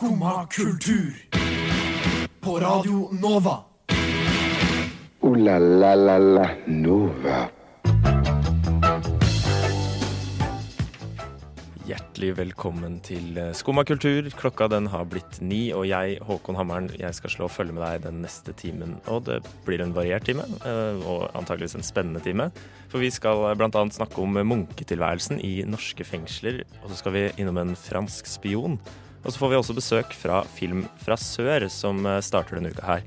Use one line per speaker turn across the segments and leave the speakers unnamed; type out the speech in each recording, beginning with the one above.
Skumma kultur. På Radio Nova.
O-la-la-la-la Nova.
Hjertelig velkommen til eh, Skumma kultur. Klokka den har blitt ni, og jeg, Håkon Hammeren, jeg skal slå og følge med deg den neste timen. Og det blir en variert time, eh, og antageligvis en spennende time. For vi skal eh, bl.a. snakke om munketilværelsen i norske fengsler. Og så skal vi innom en fransk spion. Og så får vi også besøk fra Film fra sør, som eh, starter denne uka her.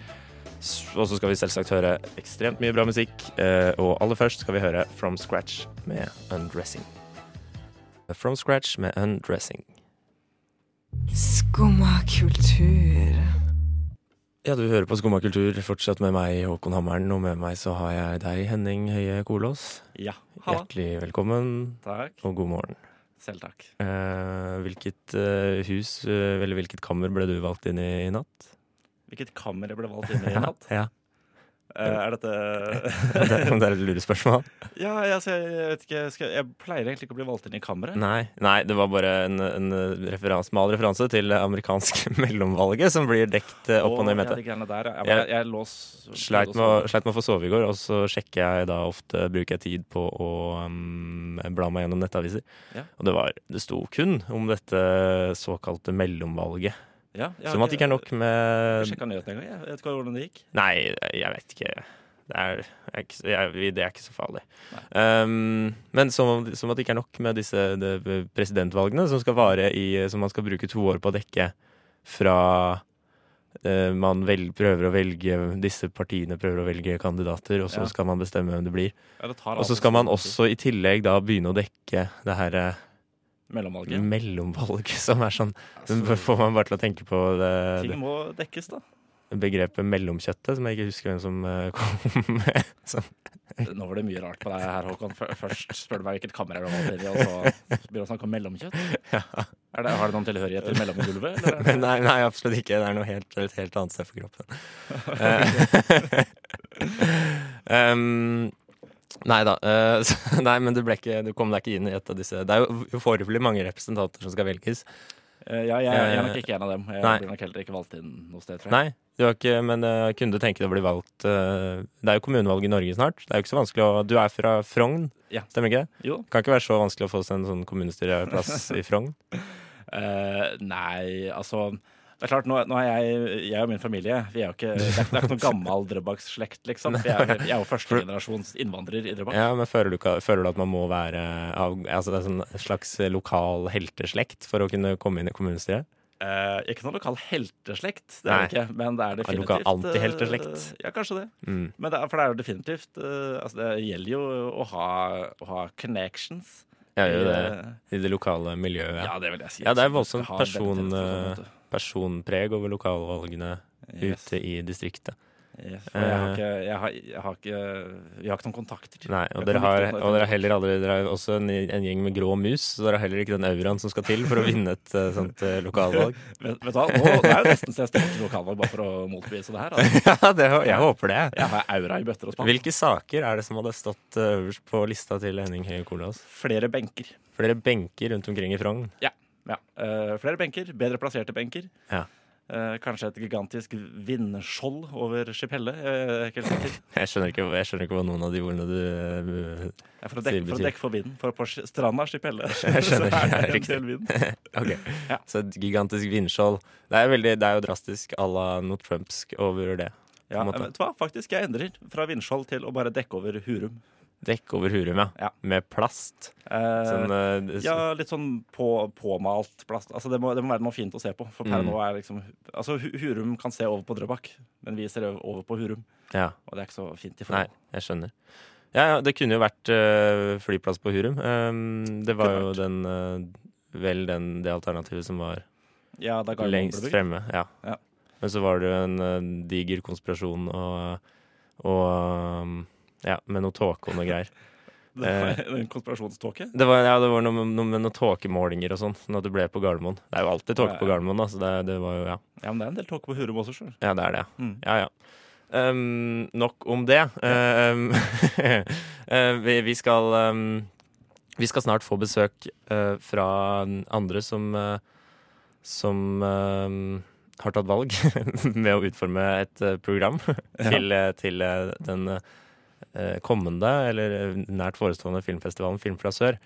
Og så skal vi selvsagt høre ekstremt mye bra musikk. eh, Og aller først skal vi høre From Scratch med Undressing. From Scratch med Undressing.
Skumma kultur.
Ja, du hører på Skumma kultur, fortsatt med meg, Håkon Hammeren, og med meg så har jeg deg, Henning Høie Kolås.
Ja, halla.
Hjertelig velkommen,
Takk.
og god morgen.
Selv takk.
Eh, hvilket eh, hus, eh, eller hvilket kammer ble du valgt inn i i natt?
Hvilket kammer jeg ble valgt inn i i natt?
Ja,
er dette
Om det, det er et lurespørsmål?
Ja, altså, jeg vet ikke skal, Jeg pleier egentlig ikke å bli valgt inn i kammeret.
Nei, nei, det var bare en, en referans, smal referanse til det amerikanske mellomvalget som blir dekt eh, opp og ned i
Ja, de greiene der, ja.
Jeg-
Jeg, jeg, lås
Sleit med, sleit med å få sove i går, og så sjekker jeg da ofte Bruker jeg tid på å um, bla meg gjennom nettaviser.
Ja.
Og det, var, det sto kun om dette såkalte mellomvalget.
Ja, ja,
Som at det ikke er nok
Jeg
med
sjekka nyhetene en gang. Jeg vet ikke hvordan det gikk.
Nei, jeg vet ikke. Det er, jeg, ikke- jeg, det er ikke så farlig. Um, men som, som at det ikke er nok med disse de, presidentvalgene, som skal vare i Som man skal bruke to år på å dekke fra uh, man vel, prøver å velge Disse partiene prøver å velge kandidater, og så
Ja.
skal man bestemme hvem det blir.
Ja, det
Og så skal man også i tillegg da begynne å dekke det her eh,
tid. Mellomvalget.
mellomvalget, som er sånn
Altså,
får man bare til å tenke på det,
ting må dekkes, da.
begrepet mellomkjøttet, som jeg ikke husker hvem som eh, kom med. Som,
Nå var det mye rart på deg her, Håkon. Først spør du meg hvilket kamera du inn i, og så begynner du å snakke om mellomkjøtt. Er det, har det noen tilhørighet til mellomgulvet?
nei, nei, absolutt ikke. Det er noe helt, et helt annet sted for kroppen. Um, nei da. Uh, nei, men du, ikke, du kom deg ikke inn i et av disse Det er jo uforvelig mange representanter som skal velges.
Uh, Ja, jeg, jeg er nok ikke en av dem. Jeg
Nei.
blir nok heller ikke valgt inn noe sted, tror jeg.
Nei, du har ikke, men uh, kunne du tenke deg å bli valgt eh, Det er jo kommunevalg i Norge snart. Det er jo ikke så vanskelig å Du er fra Frogn,
Ja.
stemmer ikke det?
Jo.
Kan ikke være så vanskelig å få seg en sånn kommunestyreplass i Frogn.
Eh, nei, altså det er klart, nå, nå er jeg, jeg og min familie Vi er jo ikke, Det er, det er ikke noen gammel Drøbaks-slekt, liksom. Vi er, jeg er jo førstegenerasjons innvandrer i Drøbak.
Ja, men føler du, føler du at man må være av, altså det er sånn en slags lokal helteslekt for å kunne komme inn i kommunestyret?
Eh, ikke noen lokal helteslekt, det er det ikke. Men det er definitivt
lokal antihelteslekt?
eh, ja, kanskje det.
Mm.
Men det er, for det er jo definitivt eh, altså Det gjelder jo å ha, å ha connections.
Ja, jo det
Eh,
i det lokale miljøet.
Ja,
Ja.
det vil jeg si.
Ja, det er voldsomt person, eh. Personpreg over lokalvalgene
Yes.
ute i distriktet.
Yes, jeg har ikke, jeg har, jeg har ikke Vi har ikke noen kontakter.
Nei, og dere har, og dere har heller aldri Dere har også en, en gjeng med grå mus, så dere har heller ikke den auraen som skal til for å vinne et eh, sånt eh, lokalvalg.
Vet, vet du hva, nå det er det nesten så jeg til lokalvalg bare for å motbevise det her. Altså.
ja, det, jeg håper det.
Jeg har aura i bøtter og spann.
Hvilke saker er det som hadde stått eh, øverst på lista til Henning Høie Kolås?
Flere benker.
Flere benker rundt omkring i Frogn.
Ja. Eh, flere benker. Bedre plasserte benker.
Ja.
Uh, kanskje et gigantisk vindskjold over. Jeg er helt sikker.
Jeg skjønner ikke, jeg skjønner ikke hva noen av de ordene du uh,
Ja, for, å dekke, for dekke for vinden. For på stranda Skipelle så er det en del vind.
Ok.
Ja.
Så et gigantisk vindskjold. Det er, veldig, det er jo drastisk à la noe trumpsk over det.
Ja, vet du hva? Faktisk, jeg endrer fra vindskjold til å bare dekke over Hurum.
Dekk over Hurum, ja.
Ja.
Med plast.
Eh,
Sånn, eh,
Ja, litt sånn på, påmalt plast. Altså, det, må, det må være noe fint å se på. For per
Mm.
nå er liksom Altså, Hurum kan se over på Drøbak, men vi ser over på Hurum.
ja.
Og det er ikke så fint i forhold.
Nei, jeg skjønner. Ja, ja, det kunne jo vært uh, flyplass på Hurum. Um, det var jo den uh, Vel den, det alternativet som var
Ja,
lengst fremme. Ja.
Ja.
Men så var det jo en uh, diger konspirasjon og, og um, Ja, med noe tåke og noe greier.
Det var en konspirasjonståke.
Det var, ja, det var noe, noe med noen tåkemålinger og sånn, når det ble på Gardermoen. Det er jo alltid tåke på Gardermoen, da, så det, det var jo Ja,
Ja, men det er en del tåke på Hurum også, sjøl.
ja det er det. ja.
Mm.
Ja, ja. Um, nok om det. Um, eh, vi, vi skal um, Vi skal snart få besøk uh, fra andre som uh, som eh, har tatt valg med å utforme et uh, program til, eh, til eh, den eh, kommende, eller eh, nært forestående filmfestivalen Film fra sør.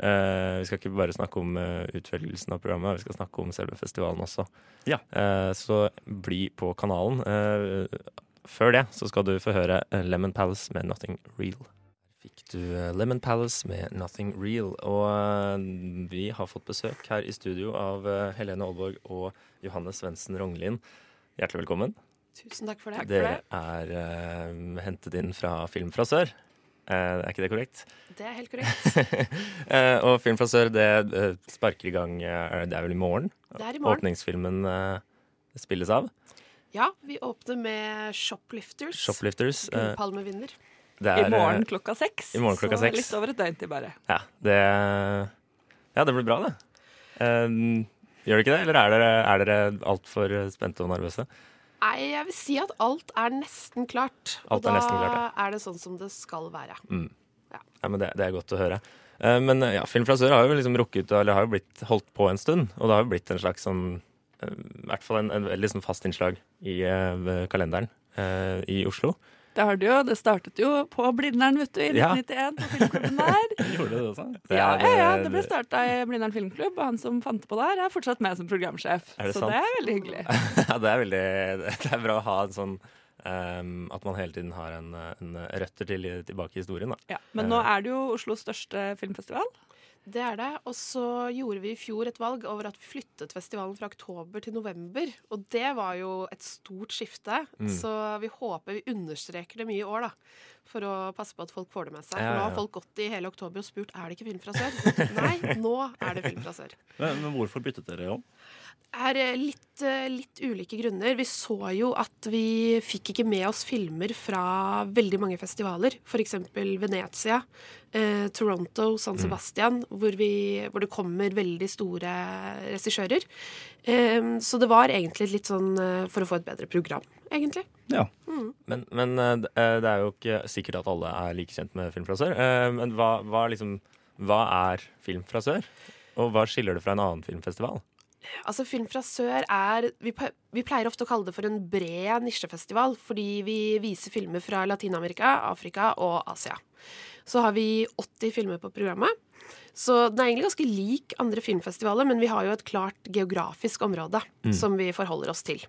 Eh, vi skal ikke bare snakke om eh, utvelgelsen av programmet, vi skal snakke om selve festivalen også.
Ja.
Eh, så bli på kanalen. Eh, før det så skal du få høre eh, Lemon Palace med Nothing Real. Fikk du eh, Lemon Palace med Nothing Real. Og eh, vi har fått besøk her i studio av eh, Helene Aalborg og Johanne Svendsen Rognlien. Hjertelig velkommen.
Tusen takk for det.
Dere er uh, hentet inn fra Film fra sør. Uh, er ikke det korrekt?
Det er helt korrekt.
uh, og Film fra sør det sparker i gang Det er vel i morgen?
Det er i morgen.
Åpningsfilmen spilles av.
Ja, vi åpner med Shoplifters.
Shoplifters.
Gullpalmevinner.
det
I
er,
morgen
eh,
klokka seks.
i morgen klokka
så
seks.
litt over et døgn til, bare.
Ja, det, ja, det blir bra, det. Eh, gjør det ikke det, eller er dere, er dere altfor spente og nervøse?
Nei, jeg vil si at alt er nesten klart.
Alt
og
er
da
nesten klart, ja.
er det sånn som det skal være.
Ja, men det, det er godt å høre. Eh, men eh, ja, Film fra sør har jo liksom rukket, eller har jo blitt holdt på en stund. Og det har jo blitt en slags sånn eh, I hvert fall en, en veldig liksom fast innslag i uh, kalenderen uh, i Oslo.
Det har du jo. Det startet jo på Blindern, vet du, i 1991, på filmklubben der.
Gjorde det også?
Det
ja, ja, ja,
eh,
det ble starta i Blindern filmklubb, og han som fant på det her, er fortsatt med som programsjef.
Det
så
sant?
det er veldig hyggelig.
ja, det er veldig Det er bra å ha en sånn um, At man hele tiden har en, en røtter til, tilbake i historien, da.
Ja. Men nå er det jo Oslos største filmfestival.
Det er det. Og så gjorde vi i fjor et valg over at vi flyttet festivalen fra oktober til november. Og det var jo et stort skifte.
Mm.
Så vi håper vi understreker det mye i år, da. For å passe på at folk får det med seg. For
Ja,
nå har folk gått i hele oktober og spurt er det ikke Film fra sør. Nei, nå er det Film fra sør.
Men, men hvorfor byttet dere om?
er eh, litt, eh, litt ulike grunner. Vi så jo at vi fikk ikke med oss filmer fra veldig mange festivaler. F.eks. Venezia, eh, Toronto, San Sebastian, hvor, vi, hvor det kommer veldig store regissører. Eh, så det var egentlig litt sånn eh, for å få et bedre program, egentlig.
Ja.
Men, men eh, eh, det er jo ikke sikkert at alle er like kjent med Film fra sør. Men hva, hva, liksom, hva er Film fra sør? Og hva skiller det fra en annen filmfestival?
Altså Film fra sør er vi, vi pleier ofte å kalle det for en bred nisjefestival, fordi vi viser filmer fra Latin-Amerika, Afrika og Asia. Så har vi 80 filmer på programmet. Så den er egentlig ganske lik andre filmfestivaler, men vi har jo et klart geografisk område som vi forholder oss til.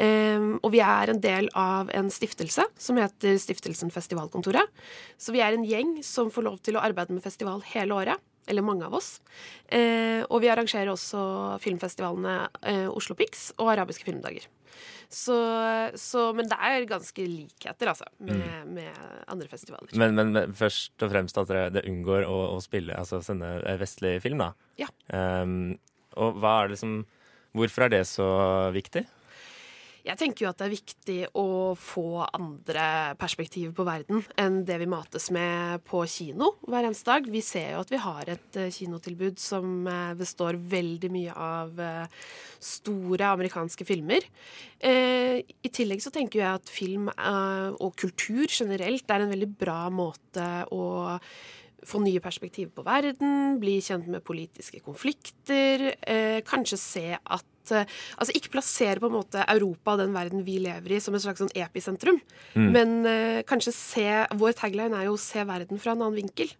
Um, og vi er en del av en stiftelse som heter Stiftelsen Festivalkontoret. Så vi er en gjeng som får lov til å arbeide med festival hele året. Eller mange av oss. Eh, og vi arrangerer også filmfestivalene eh, Oslo Pix og Arabiske filmdager. Så, så, men det er ganske likheter, altså, med, med andre festivaler.
Men, men, men først og fremst at dere det unngår å, å spille, altså sende eh, vestlig film, da.
Ja.
Um, og hva er det som Hvorfor er det så viktig?
Jeg tenker jo at det er viktig å få andre perspektiver på verden enn det vi mates med på kino hver eneste dag. Vi ser jo at vi har et eh, kinotilbud som eh, består veldig mye av eh, store amerikanske filmer. I tillegg så tenker jeg at film og kultur generelt er en veldig bra måte å få nye perspektiver på verden, bli kjent med politiske konflikter, kanskje se at eh, Altså ikke plassere på en måte Europa og den verden vi lever i som et slags sånn episentrum, men uh, kanskje se Vår tagline er jo 'se verden fra en annen vinkel'.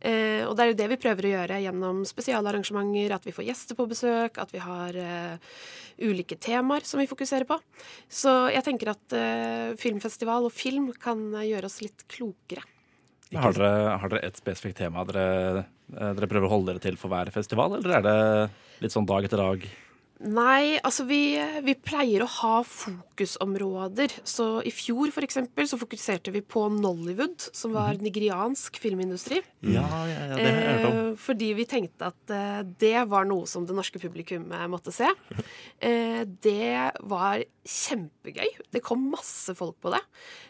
Eh, og det er jo det vi prøver å gjøre gjennom spesialarrangementer, at vi får gjester på besøk, at vi har uh, ulike temaer som vi fokuserer på. Så jeg tenker at filmfestival og film kan gjøre oss litt klokere.
Har dere, har dere et spesifikt tema dere, dere prøver å holde dere til for hver festival, eller er det litt sånn dag etter dag?
Nei, altså vi, vi pleier å ha fokusområder. Så i fjor for eksempel så fokuserte vi på Nollywood, som var nigeriansk filmindustri.
Ja, ja, ja, det har jeg om.
Eh, fordi vi tenkte at eh, det var noe som det norske publikum eh, måtte se. Eh, det var kjempegøy. Det kom masse folk på det.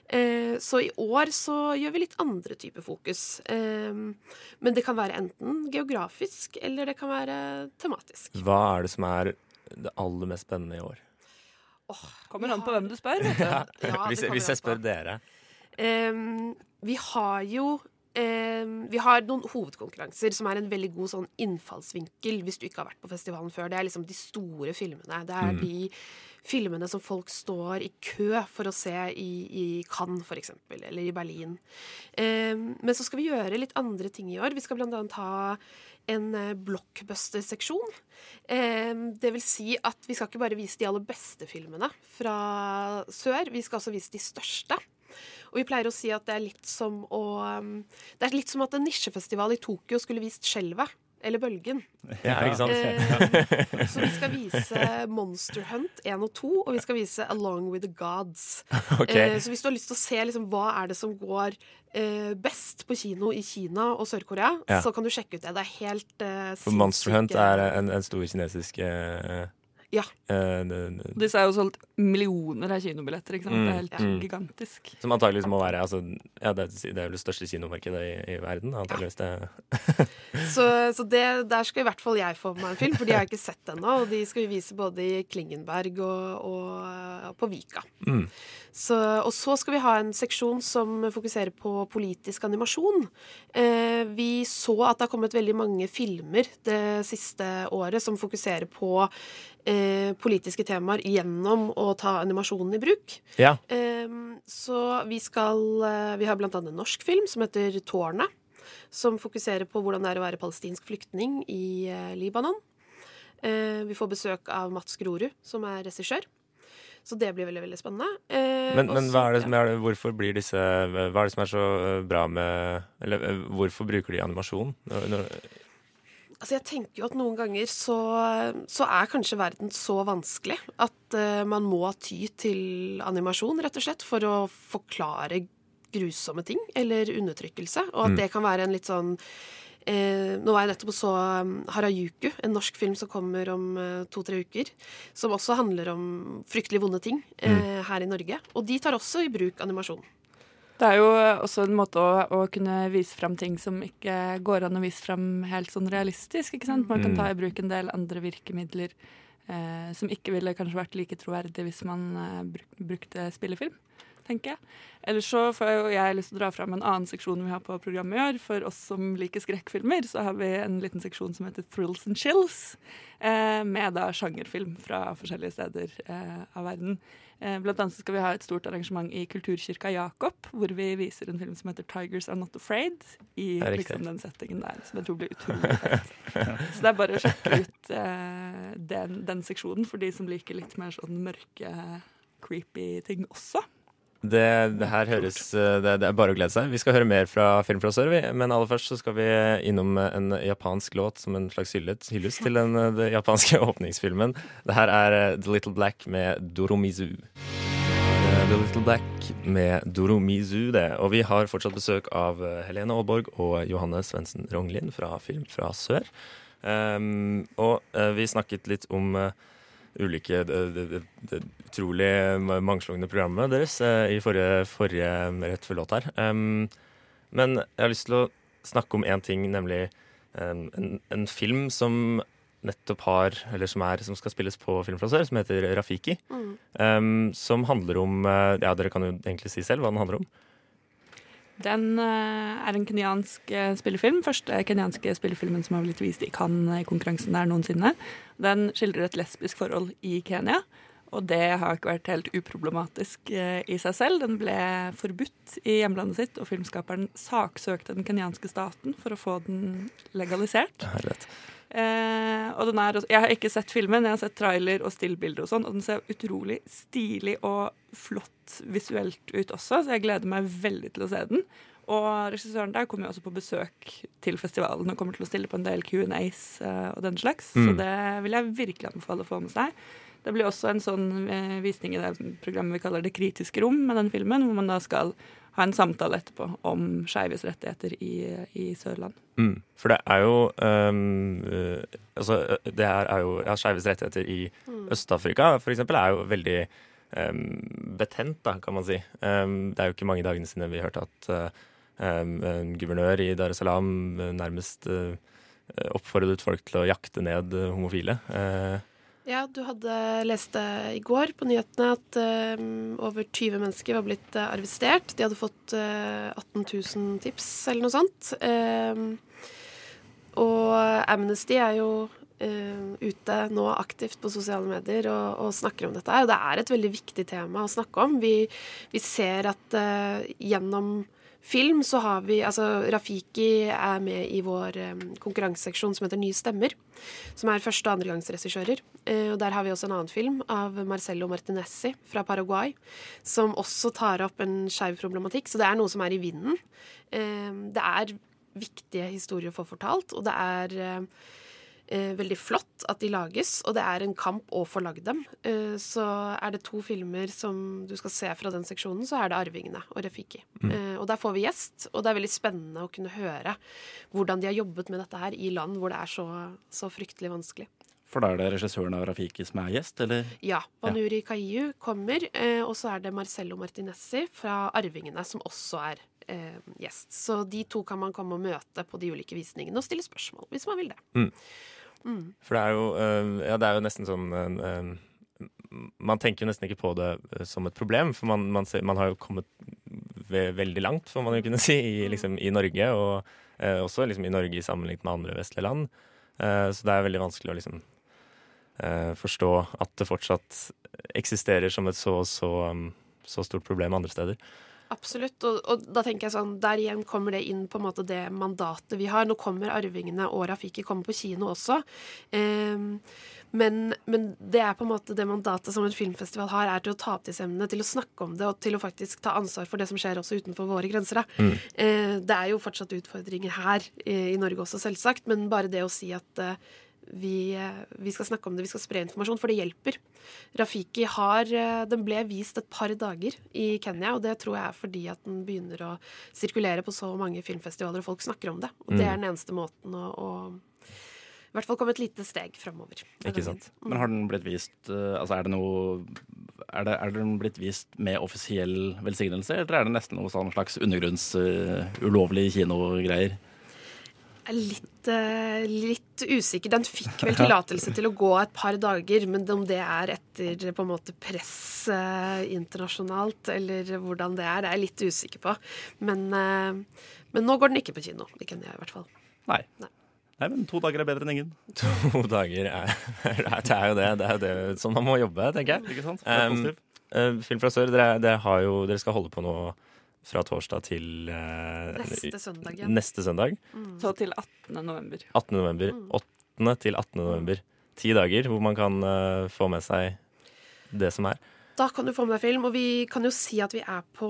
Eh, så i år så gjør vi litt andre typer fokus. Men det kan være enten geografisk, eller det kan være tematisk.
Hva er det som er det aller mest spennende i år?
Kommer an på hvem du spør. vet du.
Ja,
hvis, hvis jeg spør dere.
Um, vi har jo vi har noen hovedkonkurranser som er en veldig god sånn innfallsvinkel hvis du ikke har vært på festivalen før. Det er liksom de store filmene. Det er de filmene som folk står i kø for å se i, i Cannes, eksempel, eller i Berlin. Eh, men så skal vi gjøre litt andre ting i år. Vi skal annet ha en eh, blockbuster-seksjon. Eh, det vil si at vi skal ikke bare vise de aller beste filmene fra sør, vi skal også vise de største. Og vi pleier å si at det er litt som å um, Det er litt som at en nisjefestival i Tokyo skulle vist Skjelvet. Eller Bølgen.
Ja, ikke sant?
Eh, så vi skal vise Monster Hunt 1 og 2, og vi skal vise Along with the Gods.
Okay.
Eh, så hvis du har lyst til å se liksom, hva er det som går eh, best på kino i Kina og Sør-Korea,
Ja.
så kan du sjekke ut det. Det er helt eh,
For Monster Hunt er en, en stor kinesisk eh,
Ja.
eh, det- det-
Disse er jo solgt millioner av kinobilletter. ikke sant?
Mm,
Det er helt
mm.
gigantisk.
Som antakeligvis må være altså, ja, det, er- det er vel det største kinomarkedet i, i verden. Antageligvis det.
Så, så det, der skal i hvert fall jeg få meg en film, for de har jeg ikke sett ennå. Og de skal vi vise både i Klingenberg og, og på Vika.
Mm.
Så, og så skal vi ha en seksjon som fokuserer på politisk animasjon. Eh, vi så at det har kommet veldig mange filmer det siste året som fokuserer på eh, politiske temaer gjennom å ta animasjonen i bruk.
Ja.
Ehm, så vi skal eh, Vi har blant annet en norsk film som heter Tårnet. Som fokuserer på hvordan det er å være palestinsk flyktning i eh, Libanon. Vi får besøk av Mats Grorud, som er regissør. Så det blir veldig veldig spennende. Eh,
Men,
også,
men hva er det
ja.
er det, hvorfor blir disse Hva er det som er så bra med Eller hvorfor bruker de animasjon? Når, når,
Altså jeg tenker jo at noen ganger så, så er kanskje verden så vanskelig at uh, man må ty til animasjon, rett og slett, for å forklare grusomme ting eller undertrykkelse. Og at
Mm.
det kan være en litt sånn eh, Nå var jeg nettopp og så um, Harajuku, en norsk film som kommer om eh, to-tre uker. Som også handler om fryktelig vonde ting eh, her i Norge. Og de tar også i bruk animasjon.
Det er jo også en måte å, å kunne vise fram ting som ikke går an å vise fram helt sånn realistisk. ikke sant? Man kan
Mm.
ta i bruk en del andre virkemidler eh, som ikke ville kanskje vært like troverdig hvis man eh, bruk, brukte spillefilm, tenker jeg. Ellers så får jo jeg lyst til å dra fram en annen seksjon vi har på programmet i år. For oss som liker skrekkfilmer, så har vi en liten seksjon som heter Thrills and Chills. Eh, med da sjangerfilm fra forskjellige steder eh, av verden. Eh, Blant annet skal vi ha et stort arrangement i Kulturkirka Jakob, hvor vi viser en film som heter 'Tigers Are Not Afraid'. I liksom den settingen der, som jeg tror blir utrolig fett. Så det er bare å sjekke ut eh, den, den seksjonen for de som liker litt mer sånn mørke, creepy ting også.
Det, det her høres eh, det, det er bare å glede seg. Vi skal høre mer fra Film fra sør. Men aller først så skal vi innom en japansk låt som en slags hyllest, hyllest til den, eh, den japanske åpningsfilmen. Det her er eh, The Little Black med Doromizu. The Little Black med Doromizu, det. Og vi har fortsatt besøk av Helene Aalborg og Johanne Svendsen Ronglin fra Film fra sør. Um, og uh, vi snakket litt om eh, ulike det, det, det, det utrolig mangslungne programmet deres eh, i forrige, forrige rett før låt her. Um, men jeg har lyst til å snakke om én ting, nemlig um, en, en film som nettopp har, eller som, er, som skal spilles på Filmflasør, som heter Rafiki.
Mm.
Um, som handler om eh, Ja, dere kan jo egentlig si selv hva den handler om.
Den eh, er en kenyansk eh, spillefilm. Første kenyanske spillefilmen som har blitt vist i Cannes i konkurransen der noensinne. Den skildrer et lesbisk forhold i Kenya. Og det har ikke vært helt uproblematisk eh, i seg selv. Den ble forbudt i hjemlandet sitt, og filmskaperen saksøkte den kenyanske staten for å få den legalisert.
Herlighet.
Eh, og den er, jeg har ikke sett filmen, jeg har sett trailer og stillbilder og sånn, og den ser utrolig stilig og flott visuelt ut også, så jeg gleder meg veldig til å se den. Og regissøren der kommer jo også på besøk til festivalen og kommer til å stille på en del Q&As eh, og den slags, så
Mm.
det vil jeg virkelig anbefale å få med seg. Det blir også en sånn eh, visning i det programmet vi kaller Det kritiske rom med den filmen, hvor man da skal ha en samtale etterpå om skeives rettigheter i, i Sørland.
Mm. For det er jo um, eh, Altså, det her er jo ja, Skeives rettigheter i Øst-Afrika, for eksempel, er jo veldig um, betent, da, kan man si. Um, det er jo ikke mange dagene siden vi hørte at en guvernør i Dar es Salaam nærmest uh, oppfordret folk til å jakte ned homofile. Uh,
Ja, du hadde lest det i går på nyhetene at uh, over 20 mennesker var blitt uh, arrestert. De hadde fått uh, 18 000 tips eller noe sånt. Eh, og Amnesty er jo ute nå aktivt på sosiale medier og, og snakker om dette. Og det er et veldig viktig tema å snakke om. Vi, vi ser at gjennom film så har vi Altså Rafiki er med i vår eh, konkurranseseksjon som heter Nye stemmer. Som er første- og andregangsregissører. Eh, og der har vi også en annen film av Marcello Martinezzi fra Paraguay. Som også tar opp en skeiv problematikk. Så det er noe som er i vinden. Eh, det er viktige historier å få fortalt, og det er eh, veldig flott at de lages, og det er en kamp å få lagd dem. Eh, så er det to filmer som du skal se fra den seksjonen, så er det 'Arvingene' og 'Refiki'. Eh, og der får vi gjest, og det er veldig spennende å kunne høre hvordan de har jobbet med dette her i land hvor det er så, så fryktelig vanskelig.
For da er det regissøren av Rafiki som er gjest, eller?
Ja. Banuri Kaiu kommer, eh, og så er det Marcello Martinezzi fra 'Arvingene' som også er eh, gjest. Så de to kan man komme og møte på de ulike visningene og stille spørsmål hvis man vil det.
For det er jo, eh, ja, det er jo nesten sånn eh, Man tenker jo nesten ikke på det eh, som et problem, for man, man, ser, man har jo kommet ve veldig langt, får man jo kunne si, i, liksom, i Norge. Og eh, også liksom, i Norge sammenlignet med andre vestlige land. Eh, så det er veldig vanskelig å liksom eh, forstå at det fortsatt eksisterer som et så, så, så stort problem andre steder.
Absolutt. Og, og da tenker jeg sånn, der igjen kommer det inn på en måte det mandatet vi har. Nå kommer 'Arvingene' og 'Rafiki' kommer på kino også. Um, men, men det er på en måte det mandatet som en filmfestival har, er til å ta opp disse emnene, til å snakke om det og til å faktisk ta ansvar for det som skjer også utenfor våre grenser. Da. Uh, det er jo fortsatt utfordringer her eh, i Norge også, selvsagt, men bare det å si at eh, vi, eh, vi skal snakke om det, vi skal spre informasjon, for det hjelper. Rafiki har eh, Den ble vist et par dager i Kenya, og det tror jeg er fordi at den begynner å sirkulere på så mange filmfestivaler, og folk snakker om det. Og det er den eneste måten å, å i hvert fall komme et lite steg framover.
Ikke sant?
Men har den blitt vist eh, Altså, er det noe er, det, er den blitt vist med offisiell velsignelse, eller er det nesten noe sånn slags undergrunns uh, ulovlig kinogreier?
Er litt, eh, litt usikker. Den fikk vel tillatelse til å gå et par dager, men om det er etter på en måte press eh, internasjonalt, eller hvordan det er, det er jeg litt usikker på. Men, eh, men nå går den ikke på kino. Det kan jeg i hvert fall.
Nei.
Nei.
Nei, men to dager er bedre enn ingen.
To dager er, det er jo det. Det er jo det som man må jobbe, tenker jeg.
Ikke sant? Det er
Um, Film fra sør, dere, dere, har jo, dere skal holde på nå fra torsdag til eh,
Neste søndag Ja.
neste søndag.
Så til 18. november.
18. november. 8. til 18. november. Ti dager hvor man kan eh, få med seg det som er.
Da kan du få med deg film. Og vi kan jo si at vi er på,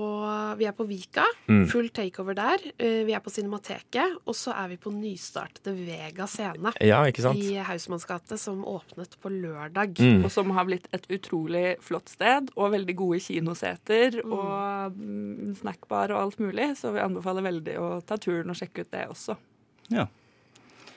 vi er på Vika.
Mm.
Full takeover der. Eh, Vi er på Cinemateket. Og så er vi på nystartede Vega scene
Ja, ikke sant?
i Hausmanns gate, som åpnet på lørdag.
Mm.
Og som har blitt et utrolig flott sted, og veldig gode kinoseter og mm, snackbar og alt mulig. Så vi anbefaler veldig å ta turen og sjekke ut det også.
Ja.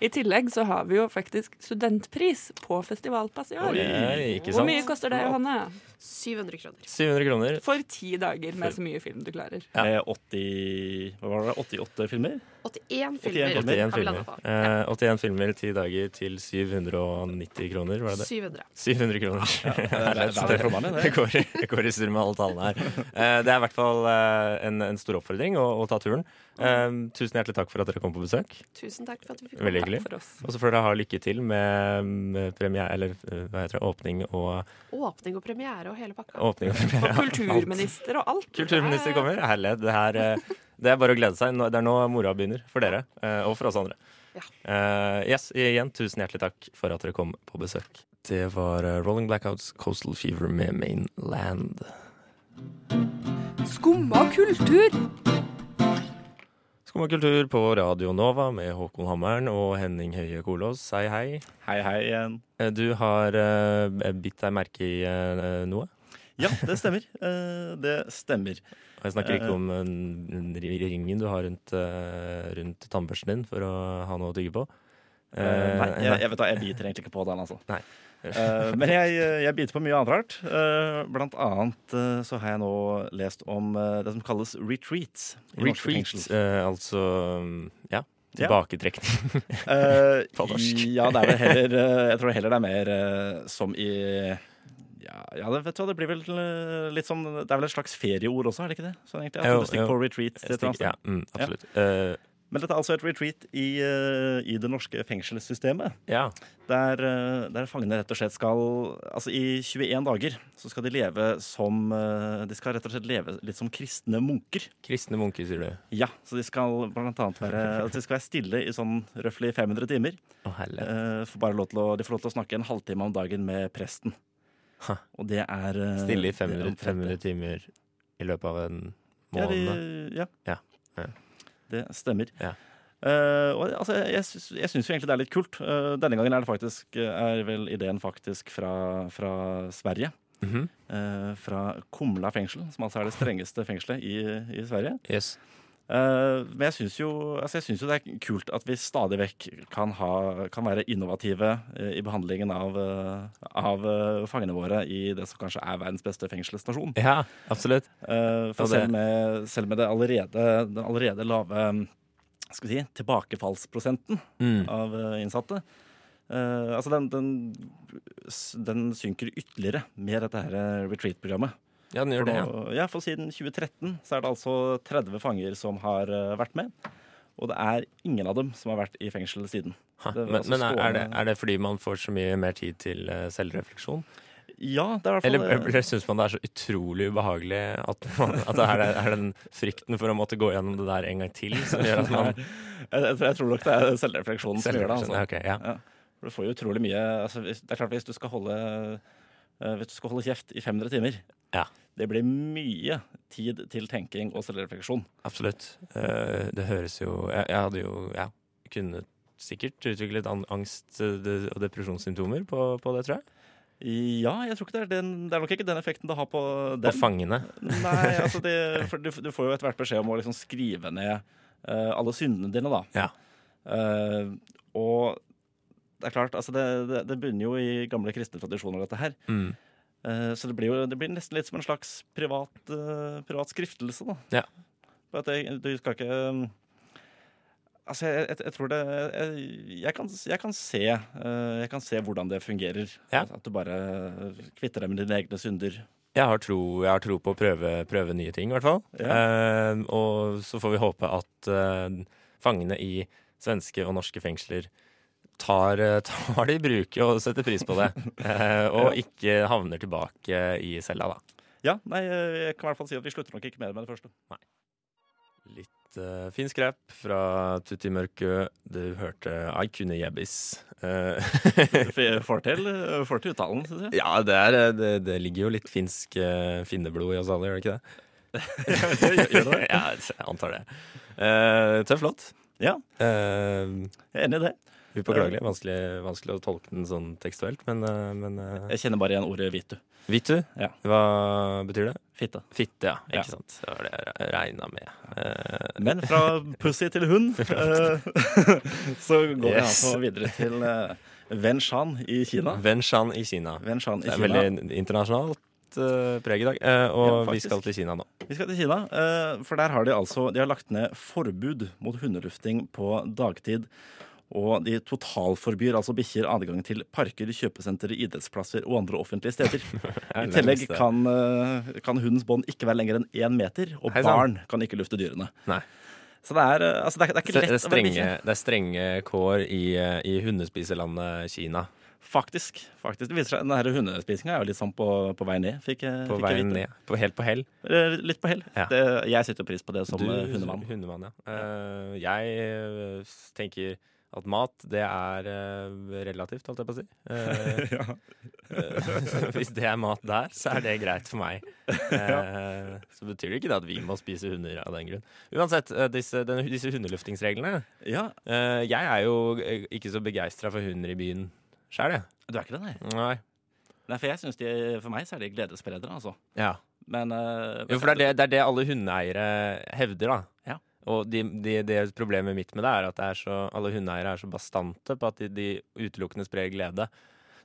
I tillegg så har vi jo faktisk studentpris på festivalpass i år.
Oi,
ikke
Hvor mye koster det, Johanne?
700 kroner.
700 kroner.
For ti dager med så mye film du klarer.
Ja.
Med 80 Hva var det? 88 filmer?
81
81
filmer.
filmer.
81 filmer.
Ja.
Eh, 81 filmer, ti dager til 790 kroner, var det det?
700.
700 kroner.
Det det for mange, det.
Det går, i- det går i surr med alle tallene her. Eh, Det er i hvert fall eh, en, en stor oppfordring å, å ta turen. Eh, Tusen hjertelig takk for at dere kom på besøk.
Tusen takk for at vi fikk
Veldig hyggelig. Og så får dere ha lykke til med, med premiere, eller hva heter det, åpning og
Åpning og premiere og hele pakka.
åpning og
Og kulturminister og alt.
Kulturminister kommer. Herlighet. Det, her, eh, det er bare å glede seg. Det er nå moroa begynner for dere, eh, og for oss andre.
Ja.
Uh, yes, igjen, tusen hjertelig takk for at dere kom på besøk. Det var Rolling Blackouts Coastal Fever med Mainland.
Skumma kultur.
Skumma kultur på Radio Nova med Håkon Hammeren og Henning Høie Kolås. Hei, hei.
Hei, hei igjen.
Eh, Du har uh, bitt deg merke i uh, noe?
Ja, det stemmer. Uh, det stemmer.
Og jeg snakker ikke om ringen du har rundt, rundt tannbørsten din for å ha noe å tygge på.
Nei, jeg, jeg vet da, jeg biter egentlig ikke på den, altså.
Nei.
Eh, men jeg, jeg biter på mye annet rart. Eh, blant annet eh, så har jeg nå lest om det som kalles retreats.
Retreats, altså mm, Ja.
Ja.
Tilbaketrekning.
Eh,
På norsk.
Ja, det er vel heller Jeg tror heller det er mer som i ja, ja, det, vet du det blir vel litt sånn Det er vel et slags ferieord også, er det ikke det? Sånn egentlig, at du stikker på retreat. sted.
Ja, mm, absolutt. Eh,
Men dette er altså et retreat i, eh, i det norske fengselssystemet.
ja.
Der, eh, der fangene rett og slett skal Altså i 21 dager så skal de leve som eh, De skal rett og slett leve litt som kristne munker.
Kristne munker, sier du.
Ja, så de skal blant annet være altså De skal være stille i sånn røftlig 500 timer. Til å, de får lov til å snakke en halvtime om dagen med presten.
Ha.
Og det er
Stille i
er
500, 500 timer i løpet av en måned?
Ja, de, ja.
Ja, ja.
Det stemmer.
Ja.
Uh, og altså, jeg, jeg syns egentlig det er litt kult. Uh, denne gangen er det faktisk Er vel ideen faktisk fra, fra Sverige.
Mm
-hmm. uh, fra Kumla fengsel, som altså er det strengeste fengselet i, i Sverige.
Yes.
Eh, men jeg syns jo, altså jo det er kult at vi stadig vekk kan, ha, kan være innovative eh, i behandlingen av, eh, av fangene våre i det som kanskje er verdens beste fengselsstasjon.
Ja, absolutt.
For selv med, selv med det allerede, den allerede lave skal si, tilbakefallsprosenten
Mm.
av innsatte altså den, den, den synker ytterligere med dette retreat-programmet.
Ja, den gjør
For,
det, ja.
ja, for siden 2013 så er det altså 30 fanger som har eh, vært med. Og det er ingen av dem som har vært i fengsel siden.
Ha. Men,
altså
men er, det, er det fordi man får så mye mer tid til eh, selvrefleksjon?
Ja, det er i hvert fall
Eller, eller syns man det er så utrolig ubehagelig at, man, at det er, er den frykten for å måtte gå gjennom det der en gang til som gjør at man
jeg, jeg, jeg tror nok det er selvrefleksjonen som gjør det. Altså.
Okay, ja.
Ja. For du får jo utrolig mye altså, Det er klart hvis du skal holde eh, Hvis du skal holde kjeft i 500 timer
Ja.
Det blir mye tid til tenking og selvrefleksjon.
Absolutt. Eh, det høres jo Jeg, jeg hadde jo ja, kunnet sikkert utviklet an- angst eh, og depresjonssymptomer på, på det, tror jeg.
Ja, jeg tror ikke det er den Det er nok ikke den effekten det har på
På fangene.
Nei, altså det, for du, du får jo etter hvert beskjed om å liksom skrive ned uh, alle syndene dine, da.
Ja.
Uh, og det er klart, altså det, det, det bunner jo i gamle kristne tradisjoner, dette her.
Mm.
Eh, så det blir jo det blir nesten litt som en slags privat, eh, privat skriftelse, da.
Ja.
For at jeg, du skal ikke um, Altså, jeg, jeg, jeg tror det jeg, kan, jeg, kan se, eh, jeg kan se hvordan det fungerer.
Ja.
At du bare kvitter deg med dine egne synder.
Jeg har tro, jeg har tro på å prøve, prøve nye ting, i hvert fall. Eh, og så får vi håpe at eh, fangene i svenske og norske fengsler tar, eh, tar det i bruk og setter pris på det. Eh, og ikke havner tilbake i cella, da.
Ja, nei, jeg kan i hvert fall si at vi slutter nok ikke med det med det første.
Litt uh, fin skrep fra Tutti Mørkø. Du hørte I kunne jebbis. Eh,
Får til, til uttalen, syns jeg.
ja, det, er, eh, det, det ligger jo litt finsk uh, finneblod i oss alle, gjør det ikke det?
Gjør det det?
ja, jeg antar det. Uh, tøff låt.
Ja,
Eh,
jeg er enig i det.
Upåklagelig. Vanskelig, vanskelig å tolke den sånn tekstuelt, men, eh, men eh,
Jeg kjenner bare igjen ordet vitu.
Vitu,
Ja.
hva betyr det?
Fitte.
Fitte, ja.
Ja.
Ikke sant. Det var det jeg regna med. Eh,
Men fra pussy til hund, eh, så går vi
Yes.
altså videre til uh, Wenshan i Kina.
Wenshan i Kina.
Wenshan i Kina.
Det er veldig internasjonalt preg i dag. eh, og
Ja,
vi skal til Kina nå.
Vi skal til Kina, eh, for der har de altså De har lagt ned forbud mot hundelufting på dagtid. Og de totalforbyr altså bikkjer adgang til parker, kjøpesentre, idrettsplasser og andre offentlige steder. I tillegg kan, eh, kan hundens bånd ikke være lenger enn én meter, og barn kan ikke lufte dyrene.
Nei.
Så det er, eh, altså det er, det er ikke
Det
lett å være bikkje.
det er strenge kår i, eh, i hundespiselandet Kina.
Faktisk. faktisk. Det viser seg, Denne hundespisinga er jo litt sånn på, på vei ned. Fikk,
På
fikk vite.
ned. På, helt på hell.
Litt på hell.
Ja.
Jeg setter pris på det som
Du,
hundemann.
Hundemann, ja. uh, jeg tenker at mat, det er eh, relativt, holdt jeg på å si. Eh, eh, hvis det er mat der, så er det greit for meg. Eh, så betyr det ikke det at vi må spise hunder av den grunn. Uansett, eh, disse, den, disse hundeluftingsreglene
Ja,
eh, Jeg er jo ikke så begeistra for hunder i byen sjøl, jeg.
Du er ikke det, nei?
Nei.
nei for, jeg synes de, for meg så er de gledesspredere, altså.
Ja.
Men eh,
Jo, for det er det, det er det alle hundeeiere hevder, da.
Ja.
Og de, de, det problemet mitt med det er at det er så, alle hundeeiere er så bastante på at de, de utelukkende sprer glede.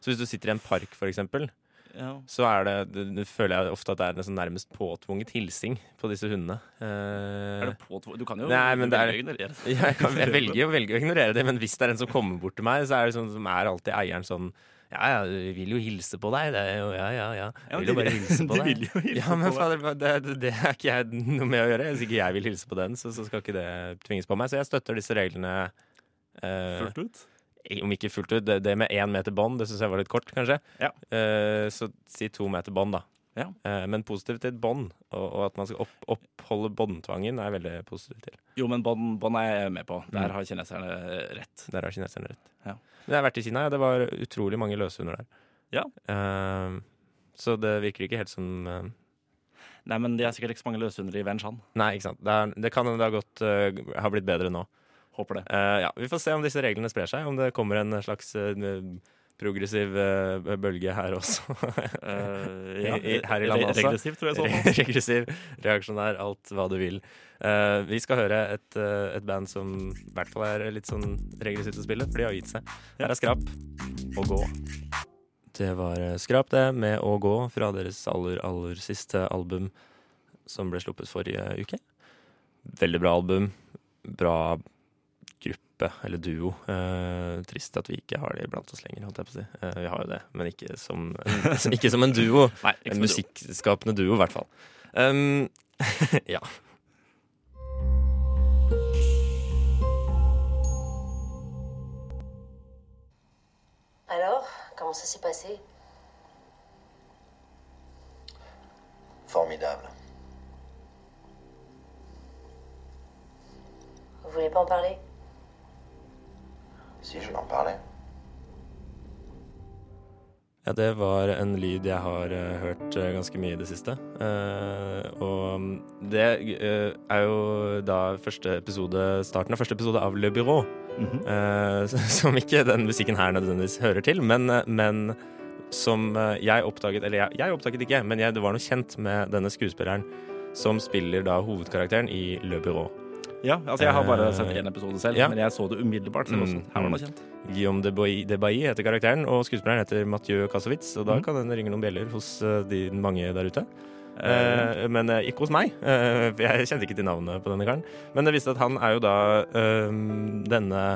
Så hvis du sitter i en park, for eksempel,
Ja.
så det, det, føler jeg ofte at det er en sånn nærmest påtvunget hilsing på disse hundene. Eh,
Er det påtvunget? du kan jo
Nei, men
velge å ignorere det.
Ja, jeg, kan, jeg velger jo å ignorere det, men hvis det er en som kommer bort til meg, så er det sånn som er alltid eieren sånn ja, ja, vi vil jo hilse på deg. Det er jo, ja, ja, ja. Jeg vil jo bare hilse på
de
deg. ja, men fader, det, det, det er ikke jeg noe med å gjøre. Hvis ikke jeg vil hilse på den, så, så skal ikke det tvinges på meg. Så jeg støtter disse reglene eh,
Fullt ut.
om ikke fullt ut. Det, det med én meter bånd, det syns jeg var litt kort, kanskje.
Ja.
Eh, så si to meter bånd, da.
Ja.
Eh, men positivt til et bånd, og, og at man skal opp, oppholde båndtvangen, er jeg veldig positiv til.
Jo, men bånd bånd er jeg med på. Der
Mm.
har kineserne rett.
Der har kineserne rett.
Ja.
Men jeg har vært i Kina, ja. Det var utrolig mange løshunder der.
Ja.
Eh, så det virker ikke helt som eh,
Nei, men de er sikkert ikke så mange løshunder i Wenshan.
Nei, ikke sant. Det, er, det kan hende det har gått uh, har blitt bedre nå.
Håper det.
Ja, Vi får se om disse reglene sprer seg, om det kommer en slags progressiv eh, bølge her også.
Eh,
i- her i landet også.
Regressiv, tror jeg. sånn.
Regressiv, reaksjonær, alt hva du vil. Eh, vi skal høre et, et band som i hvert fall er litt sånn regressivt å spille, for de har gitt seg. Her er Skrap og Gå. Det var Skrap, det, med Å gå, fra deres aller, aller siste album som ble sluppet forrige uke. Veldig bra album. Bra gruppe, eller duo. Uh, trist at vi ikke har det blant oss lenger, holdt jeg på å si. Uh, vi har jo det, men ikke som ikke som en duo.
Nei, ikke
En musikkskapende duo, i hvert fall. Um, ja.
Alors, comment ça s'est passé
Formidable.
Vous voulez pas en parler
Si je l'en parlais.
ja, det var en lyd jeg har uh, hørt uh, ganske mye i det siste. Uh, og mm, det er jo da første episode, starten av første episode av Le Bureau.
Mhm.
Eh, som ikke den musikken her nødvendigvis hører til, men, men som jeg oppdaget Eller jeg, jeg oppdaget ikke, men jeg, det var noe kjent med denne skuespilleren som spiller da hovedkarakteren i Le Bureau.
Ja, altså jeg har bare sett
Eh,
én episode selv,
ja.
men jeg så det umiddelbart. Så
også.
sånn, her var det kjent.
Guillaume de Bailly, de Bailly heter karakteren, og skuespilleren heter Mathieu Kassovitz. Og da
mm.
kan den ringe noen bjeller hos eh, de mange der ute.
Eh,
Eh, men ikke hos meg, eh, jeg kjente ikke til navnet på denne karen. Men det viste at han er jo da eh, denne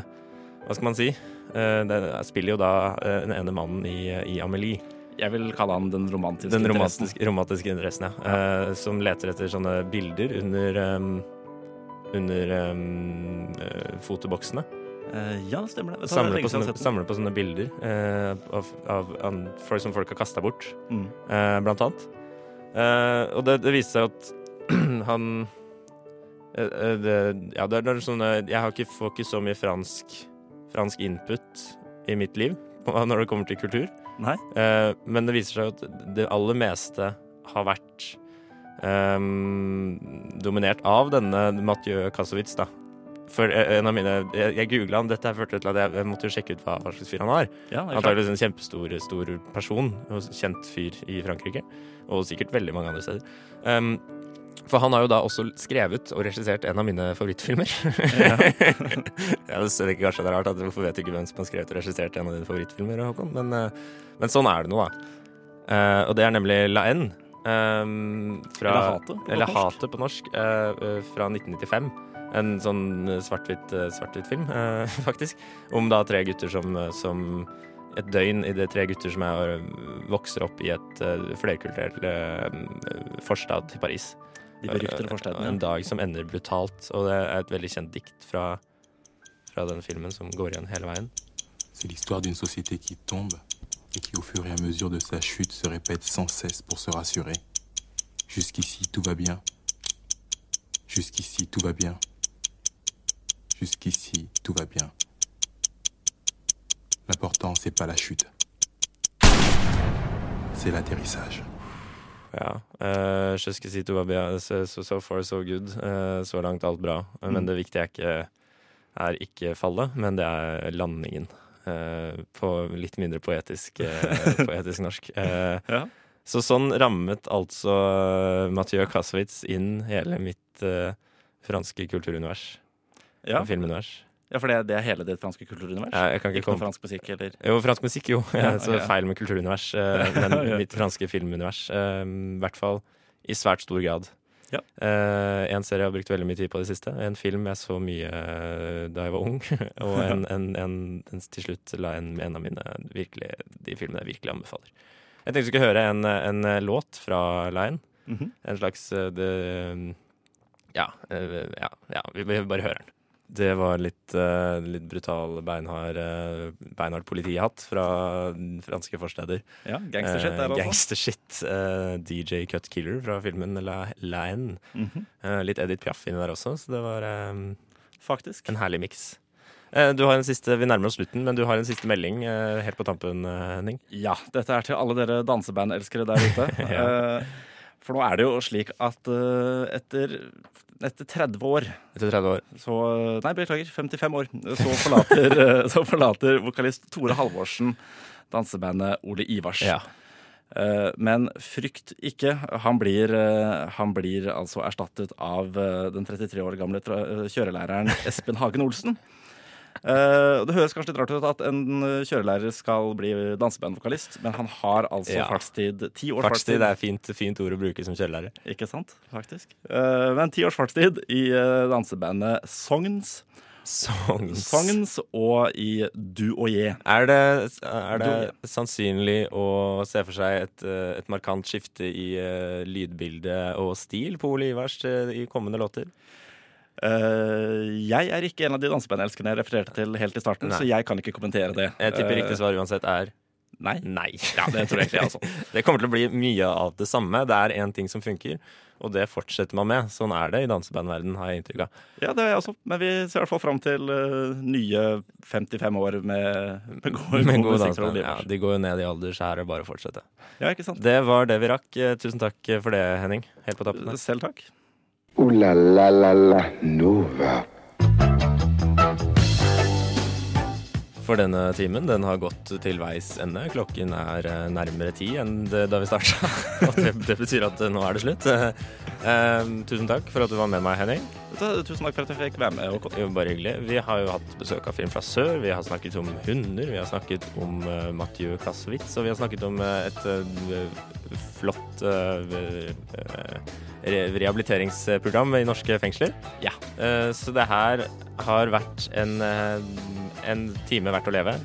Hva skal man si? Den spiller jo da den ene mannen i, i Amelie.
jeg vil kalle han den romantiske
Den
interessen.
Den romantiske interessen, ja. Uh, som leter etter sånne bilder under um, under um, fotoboksene.
Eh, ja, det. stemmer det er
Samler på, sånne,
sett
samler på sånne bilder uh, av, av av, folk som folk har kasta bort,
Mm.
uh, blant annet. Uh, og det, det viste seg at han det, Ja, det er, sånne Jeg har ikke, får ikke så mye fransk, fransk input i mitt liv når det kommer til kultur.
Nei?
Men det viser seg at det aller meste har vært dominert av denne Mathieu Kassovitz, da. For eh, en av mine Jeg, jeg googla han, dette førte til at jeg, jeg måtte jo sjekke ut hva, hva slags fyr han var.
Ja.
Antakeligvis en kjempestor stor person, kjent fyr i Frankrike. Og sikkert veldig mange andre steder. Um, for han har jo da også skrevet og regissert en av mine favorittfilmer.
Ja.
jeg ser ikke kanskje det er rart, at hvorfor vet du ikke hvem som har skrevet og regissert en av dine favorittfilmer, Håkon? Men, eh, men sånn er det nå, da. Uh, og det er nemlig La N. Um, fra,
Eller Hatet på
eller
norsk.
På norsk, eh, eh, fra 1995. En sånn eh, svart-hvitt svart-hvitt film, uh, faktisk. Om da tre gutter som, som et døgn i det tre gutter som er, vokser opp i et uh, flerkulturelt forstad til Paris.
De beryktede forstedene.
En dag som ender brutalt. Og det er et veldig kjent dikt fra, fra den filmen som går igjen hele veien.
C'est l'histoire d'une société qui tombe et qui, au fur et à mesure de sa chute, se répète sans cesse pour se rassurer. Jusqu'ici, tout va bien. Jusqu'ici, tout va bien. Jusqu'ici, tout va bien. L'important, c'est pas la chute. C'est l'atterrissage.
Ja. Uh, si to var bra. So, so, far, so good. Eh, så langt alt bra. Men
Mm.
det viktige er ikke, er ikke fallet, men det er landingen. Eh, på litt mindre poetisk, eh, poetisk norsk. Eh,
Ja.
Så sånn rammet altså Mathieu Kassowitz inn hele mitt uh, franske kulturunivers.
Ja.
Filmunivers.
Ja, for det, det er hele ditt franske kulturunivers?
Ja, jeg kan ikke
Ikke noe fransk musikk, eller?
Jo, fransk musikk, jo.
Ja,
så
okay.
feil med kulturunivers. uh, Men mitt franske filmunivers. I hvert fall i svært stor grad.
Ja.
Uh, en serie jeg har brukt veldig mye tid på i det siste. En film jeg så mye eh, da jeg var ung. Og en, en, en, til slutt la en, en av mine virkelig, de filmene jeg virkelig anbefaler. Jeg tenkte vi skulle høre en, en eh, låt fra Lein.
Mm -hmm.
En slags det, ja, ja, ja, vi vi bare hører den. Det var litt, uh, litt brutal, beinhard, uh, beinhard politihatt fra franske forsteder.
Ja, gangstershit der
altså.
også.
Gangstershit. Uh, DJ Cut Killer fra filmen La, Laine.
Mm
-hmm. Litt Edith Piaf inni der også, så det var um,
Faktisk.
en herlig miks. Du har en siste, Vi nærmer oss slutten, men du har en siste melding helt på tampen, Henning.
Ja, dette er til alle dere dansebandelskere der ute.
Ja.
Eh, For nå er det jo slik at uh, etter, etter 30 år
Etter 30 år.
så Nei, beklager, 55 år. Så forlater, eh, så forlater vokalist Tore Halvorsen dansebandet Ole Ivars.
Ja.
Uh, Men frykt ikke. Han blir, uh, han blir altså erstattet av eh, den 33 år gamle eh, kjørelæreren Espen Hagen Olsen. Eh, Det høres kanskje litt rart ut at en kjørelærer skal bli dansebandvokalist, men han har altså
Ja.
fartstid. Ti års
Fartstid er fint, fint ord å bruke som kjørelærer.
Ikke sant, faktisk. Uh, Men ti års fartstid i uh, dansebandet Sogns.
Songs.
Songs og i Du og je.
Er det, er det sannsynlig å se for seg et, et markant skifte i uh, lydbilde og stil på Ole Ivers uh, i kommende låter?
Eh, jeg er ikke en av de dansebandelskerne jeg refererte til helt i starten,
Nei.
så jeg kan ikke kommentere det.
Jeg tipper riktig svar uansett er
Nei.
nei.
Ja, det tror jeg egentlig altså.
Det kommer til å bli mye av det samme. Det er én ting som funker, og det fortsetter man med. Sånn er det i dansebandverdenen, har jeg inntrykk av.
Ja, det er jeg også. Men vi ser i hvert fall fram til uh, nye 55 år med, med
gode,
med gode
danseband. Ja, de går jo ned i alder, så er det bare å fortsette.
Ja, ikke sant?
Det var det vi rakk. Eh, Tusen takk for det, Henning. Helt på tappen. her.
Selv takk.
Ooh la la la la Nova.
For denne timen den har gått til veis ende. Klokken er eh, nærmere ti enn da vi starta. Og det, det betyr at eh, nå er det slutt. Eh, tusen takk for at du var med meg, Henning.
Tusen takk for at jeg fikk være med.
Jo, bare hyggelig. Vi har jo hatt besøk av Film fra sør. Vi har snakket om hunder. Vi har snakket om uh, Mathieu Kassowitz. Og vi har snakket om et flott eh, eh, rehabiliteringsprogram i norske fengsler.
Ja.
Eh, så det her har vært en, en time verdt å leve.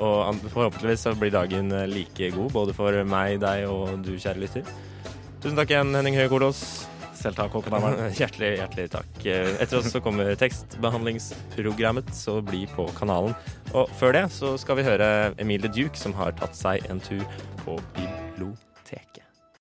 Og forhåpentligvis så blir dagen like god både for meg, deg og du, kjære lytter. Tusen takk igjen, Henning Høie Kolås.
Selv takk, Håkon Hammeren.
Hjertelig, hjertelig takk. Eh, Etter oss så kommer tekstbehandlingsprogrammet, så bli på kanalen. Og før det så skal vi høre Emilie Duke, som har tatt seg en tur på biblioteket.